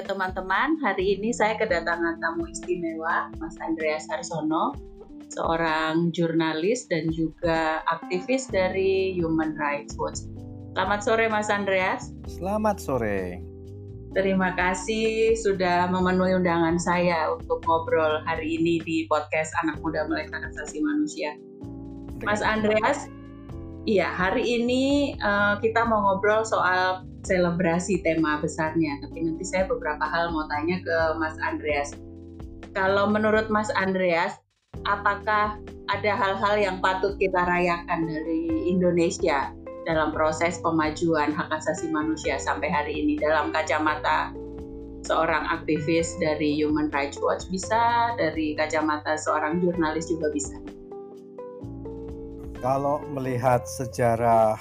Ya teman-teman, hari ini saya kedatangan tamu istimewa, Mas Andreas Harsono, seorang jurnalis dan juga aktivis dari Human Rights Watch. Selamat sore Mas Andreas. Selamat sore. Terima kasih sudah memenuhi undangan saya untuk ngobrol hari ini di podcast Anak Muda Melek Hak Asasi Manusia. Mas Andreas, iya hari ini uh, kita mau ngobrol soal selebrasi tema besarnya. Tapi nanti saya beberapa hal mau tanya ke Mas Andreas. Kalau menurut Mas Andreas, apakah ada hal-hal yang patut kita rayakan dari Indonesia dalam proses pemajuan hak asasi manusia sampai hari ini dalam kacamata seorang aktivis dari Human Rights Watch bisa, dari kacamata seorang jurnalis juga bisa. Kalau melihat sejarah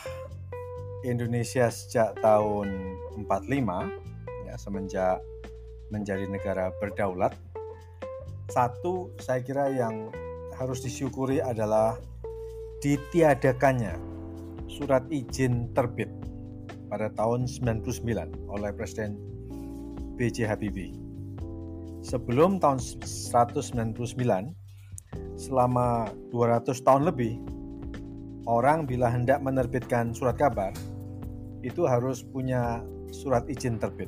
Indonesia sejak tahun 45 ya semenjak menjadi negara berdaulat satu saya kira yang harus disyukuri adalah ditiadakannya surat izin terbit pada tahun 99 oleh Presiden B.J. Habibie. Sebelum tahun 199, selama 200 tahun lebih, orang bila hendak menerbitkan surat kabar itu harus punya surat izin terbit.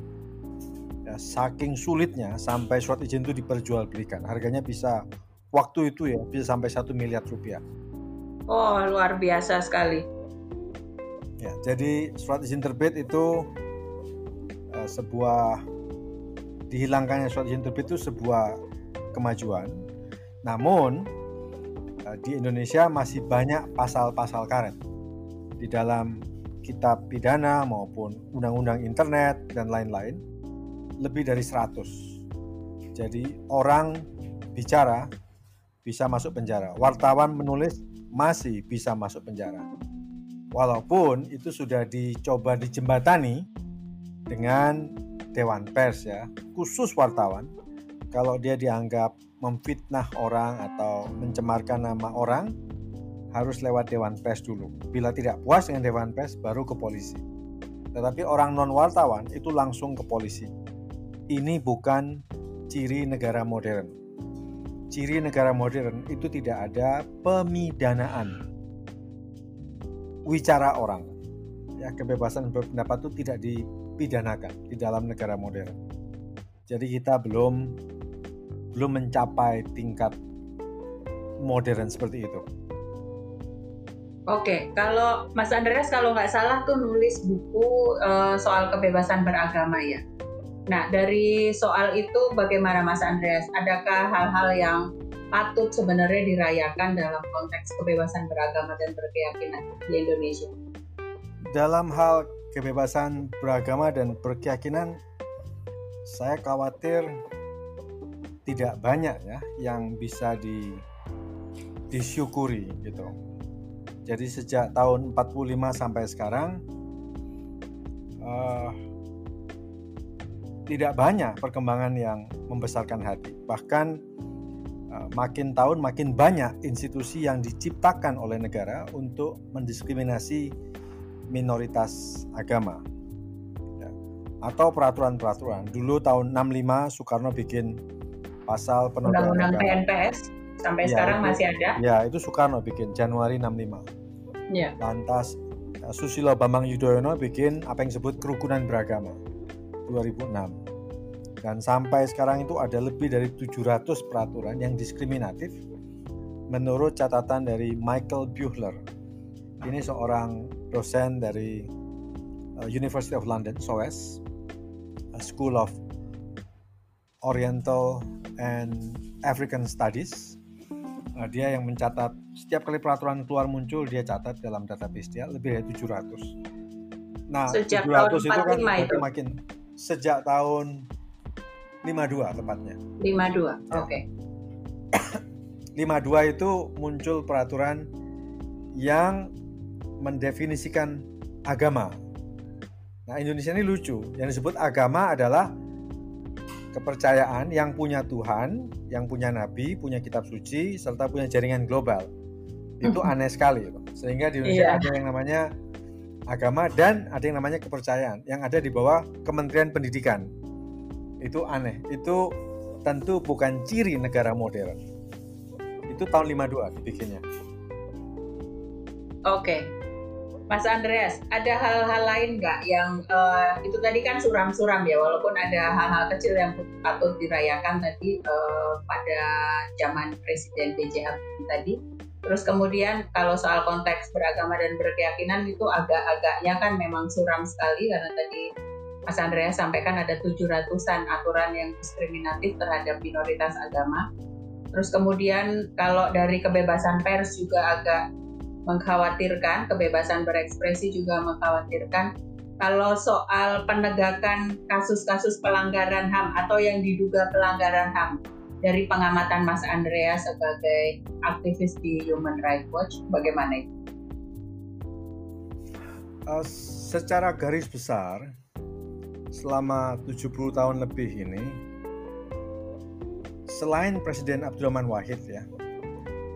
Ya, saking sulitnya sampai surat izin itu diperjualbelikan. Harganya bisa waktu itu ya bisa sampai satu miliar rupiah. Oh luar biasa sekali. Ya, jadi surat izin terbit itu uh, sebuah dihilangkannya surat izin terbit itu sebuah kemajuan. Namun Eh, di Indonesia masih banyak pasal-pasal karet di dalam kitab pidana maupun undang-undang internet dan lain-lain lebih dari 100. Jadi orang bicara bisa masuk penjara. Wartawan menulis masih bisa masuk penjara. Walaupun itu sudah dicoba dijembatani dengan dewan pers ya, khusus wartawan kalau dia dianggap memfitnah orang atau mencemarkan nama orang harus lewat dewan pers dulu. Bila tidak puas dengan dewan pers baru ke polisi. Tetapi orang non wartawan itu langsung ke polisi. Ini bukan ciri negara modern. Ciri negara modern itu tidak ada pemidanaan. Wicara orang. Ya, kebebasan berpendapat itu tidak dipidanakan di dalam negara modern. Jadi kita belum belum mencapai tingkat modern seperti itu. Oke, kalau Mas Andreas kalau nggak salah tuh nulis buku uh, soal kebebasan beragama ya. Nah dari soal itu bagaimana Mas Andreas? Adakah hal-hal yang patut sebenarnya dirayakan dalam konteks kebebasan beragama dan berkeyakinan di Indonesia? Dalam hal kebebasan beragama dan berkeyakinan, saya khawatir tidak banyak ya yang bisa di disyukuri gitu. Jadi sejak tahun 45 sampai sekarang uh, tidak banyak perkembangan yang membesarkan hati. Bahkan uh, makin tahun makin banyak institusi yang diciptakan oleh negara untuk mendiskriminasi minoritas agama. Ya. Atau peraturan-peraturan. Dulu tahun 65 Soekarno bikin pasal penodaan Undang-undang PNPS sampai ya, sekarang itu, masih ada. Ya, itu Soekarno bikin Januari 65. Ya. Lantas eh, Susilo Bambang Yudhoyono bikin apa yang disebut kerukunan beragama 2006. Dan sampai sekarang itu ada lebih dari 700 peraturan yang diskriminatif menurut catatan dari Michael Buhler. Ini seorang dosen dari eh, University of London, SOAS, School of Oriental and African Studies. Uh, dia yang mencatat setiap kali peraturan keluar muncul dia catat dalam database dia lebih dari 700. Nah, sejak 700 tahun itu kan itu. makin sejak tahun 52 tepatnya. 52. Ya. Oke. Okay. 52 itu muncul peraturan yang mendefinisikan agama. Nah, Indonesia ini lucu. Yang disebut agama adalah kepercayaan yang punya Tuhan, yang punya nabi, punya kitab suci, serta punya jaringan global. Itu hmm. aneh sekali. Sehingga di Indonesia yeah. ada yang namanya agama dan ada yang namanya kepercayaan yang ada di bawah Kementerian Pendidikan. Itu aneh. Itu tentu bukan ciri negara modern. Itu tahun 52 dibikinnya. Oke. Mas Andreas, ada hal-hal lain nggak yang uh, itu tadi kan suram-suram ya, walaupun ada hal-hal kecil yang patut dirayakan tadi uh, pada zaman Presiden B.J. Tadi. Terus kemudian kalau soal konteks beragama dan berkeyakinan itu agak-agaknya kan memang suram sekali karena tadi Mas Andreas sampaikan ada 700-an aturan yang diskriminatif terhadap minoritas agama. Terus kemudian kalau dari kebebasan pers juga agak mengkhawatirkan, kebebasan berekspresi juga mengkhawatirkan. Kalau soal penegakan kasus-kasus pelanggaran HAM atau yang diduga pelanggaran HAM, dari pengamatan Mas Andreas sebagai aktivis di Human Rights Watch, bagaimana itu? Uh, secara garis besar, selama 70 tahun lebih ini, selain Presiden Abdurrahman Wahid ya,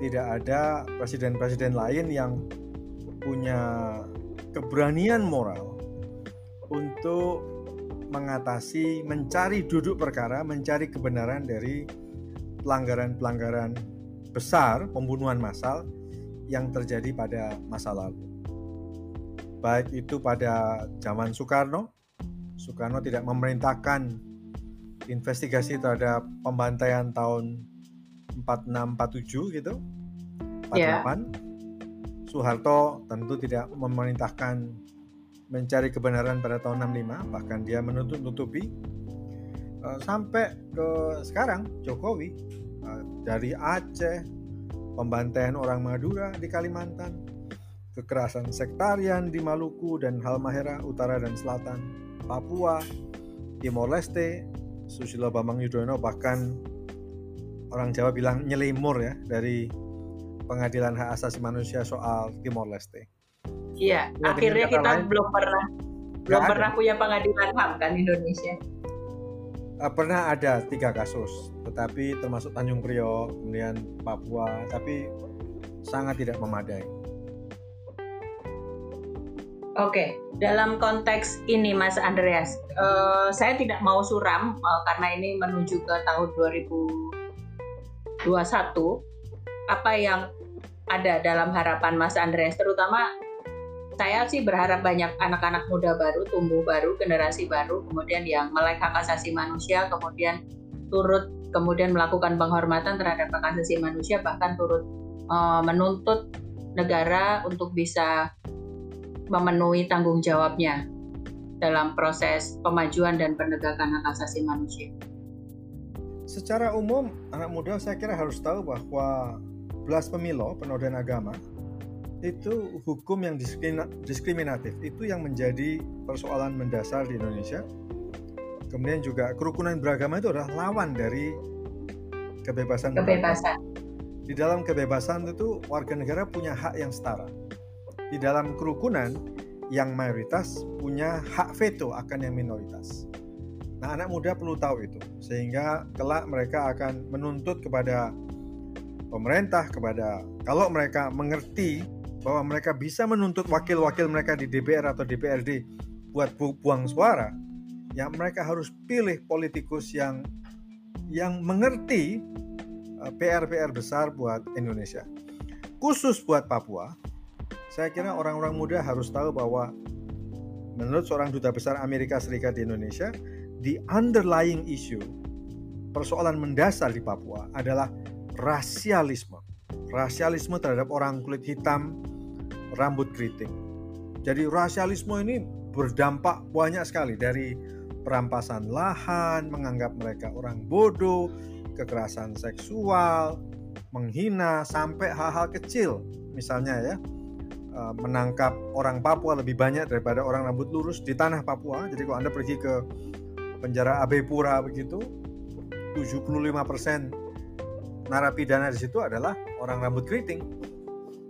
tidak ada presiden-presiden lain yang punya keberanian moral untuk mengatasi, mencari duduk perkara, mencari kebenaran dari pelanggaran-pelanggaran besar, pembunuhan massal yang terjadi pada masa lalu. Baik itu pada zaman Soekarno, Soekarno tidak memerintahkan investigasi terhadap pembantaian tahun 4647 gitu. 48 yeah. Soeharto tentu tidak memerintahkan mencari kebenaran pada tahun 65 bahkan dia menutup-nutupi uh, sampai ke sekarang Jokowi uh, dari Aceh pembantaian orang Madura di Kalimantan kekerasan sektarian di Maluku dan Halmahera Utara dan Selatan Papua Timor Leste Susilo Bambang Yudhoyono bahkan orang Jawa bilang nyelimur ya dari pengadilan hak asasi manusia soal Timor Leste. Iya, ya, akhirnya kita lain, belum pernah belum ada. pernah punya pengadilan HAM kan Indonesia. Uh, pernah ada tiga kasus, tetapi termasuk Tanjung Priok, kemudian Papua, tapi sangat tidak memadai. Oke, dalam konteks ini Mas Andreas, uh, saya tidak mau suram uh, karena ini menuju ke tahun 2000 apa yang ada dalam harapan Mas Andreas? Terutama saya sih berharap banyak anak-anak muda baru, tumbuh baru, generasi baru, kemudian yang melek hak asasi manusia, kemudian turut kemudian melakukan penghormatan terhadap hak asasi manusia, bahkan turut uh, menuntut negara untuk bisa memenuhi tanggung jawabnya dalam proses pemajuan dan penegakan hak asasi manusia secara umum anak muda saya kira harus tahu bahwa blasphemy penodaan agama itu hukum yang diskriminatif. Itu yang menjadi persoalan mendasar di Indonesia. Kemudian juga kerukunan beragama itu adalah lawan dari kebebasan kebebasan. Di dalam kebebasan itu warga negara punya hak yang setara. Di dalam kerukunan yang mayoritas punya hak veto akan yang minoritas Nah, anak muda perlu tahu itu, sehingga kelak mereka akan menuntut kepada pemerintah, kepada kalau mereka mengerti bahwa mereka bisa menuntut wakil-wakil mereka di DPR atau DPRD buat bu buang suara, ya mereka harus pilih politikus yang yang mengerti eh, PR-PR besar buat Indonesia. Khusus buat Papua, saya kira orang-orang muda harus tahu bahwa menurut seorang duta besar Amerika Serikat di Indonesia, the underlying issue, persoalan mendasar di Papua adalah rasialisme. Rasialisme terhadap orang kulit hitam, rambut keriting. Jadi rasialisme ini berdampak banyak sekali dari perampasan lahan, menganggap mereka orang bodoh, kekerasan seksual, menghina sampai hal-hal kecil. Misalnya ya, eh, menangkap orang Papua lebih banyak daripada orang rambut lurus di tanah Papua. Jadi kalau Anda pergi ke penjara Abe Pura begitu 75% narapidana di situ adalah orang rambut keriting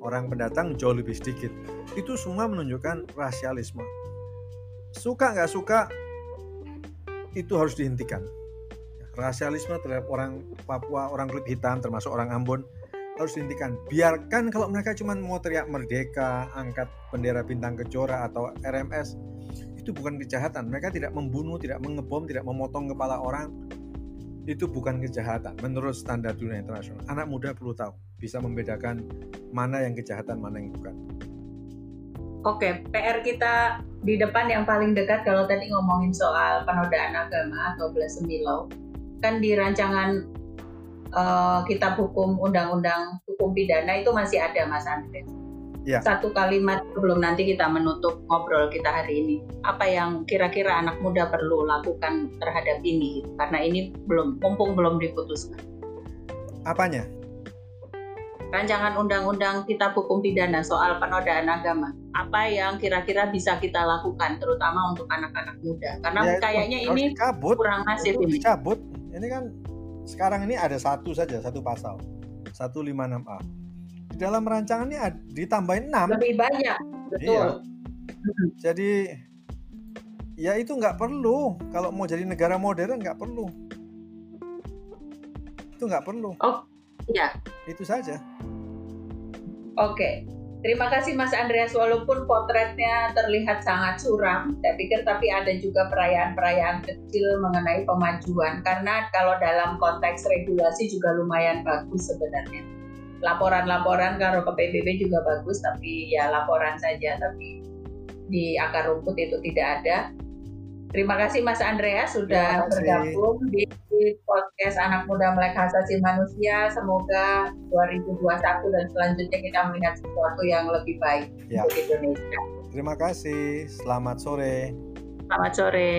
orang pendatang jauh lebih sedikit. Itu semua menunjukkan rasialisme. Suka nggak suka itu harus dihentikan. Rasialisme terhadap orang Papua orang kulit hitam termasuk orang Ambon harus dihentikan. Biarkan kalau mereka cuma mau teriak merdeka, angkat bendera bintang kejora atau RMS, itu bukan kejahatan. Mereka tidak membunuh, tidak mengebom, tidak memotong kepala orang. Itu bukan kejahatan menurut standar dunia internasional. Anak muda perlu tahu, bisa membedakan mana yang kejahatan, mana yang bukan. Oke, PR kita di depan yang paling dekat kalau tadi ngomongin soal penodaan agama atau blasphemy law, kan di rancangan uh, kitab hukum undang-undang hukum pidana itu masih ada Mas Andre. Ya. Satu kalimat sebelum nanti kita menutup ngobrol kita hari ini. Apa yang kira-kira anak muda perlu lakukan terhadap ini? Karena ini belum, mumpung belum diputuskan. Apanya? rancangan undang-undang kitab hukum pidana soal penodaan agama. Apa yang kira-kira bisa kita lakukan terutama untuk anak-anak muda? Karena ya, kayaknya ini dicabut, kurang masif ini. Dicabut. Ini kan sekarang ini ada satu saja, satu pasal. 156A. Di dalam rancangan ini ditambahin 6. Lebih banyak, betul. Iya. Jadi ya itu nggak perlu. Kalau mau jadi negara modern nggak perlu. Itu nggak perlu. Oh, Iya. Itu saja. Oke. Terima kasih Mas Andreas walaupun potretnya terlihat sangat suram, saya pikir tapi ada juga perayaan-perayaan kecil mengenai pemajuan karena kalau dalam konteks regulasi juga lumayan bagus sebenarnya. Laporan-laporan kalau ke PBB juga bagus tapi ya laporan saja tapi di akar rumput itu tidak ada. Terima kasih Mas Andreas sudah bergabung di podcast Anak Muda Melek Asasi Manusia. Semoga 2021 dan selanjutnya kita melihat sesuatu yang lebih baik ya. untuk Indonesia. Terima kasih. Selamat sore. Selamat sore.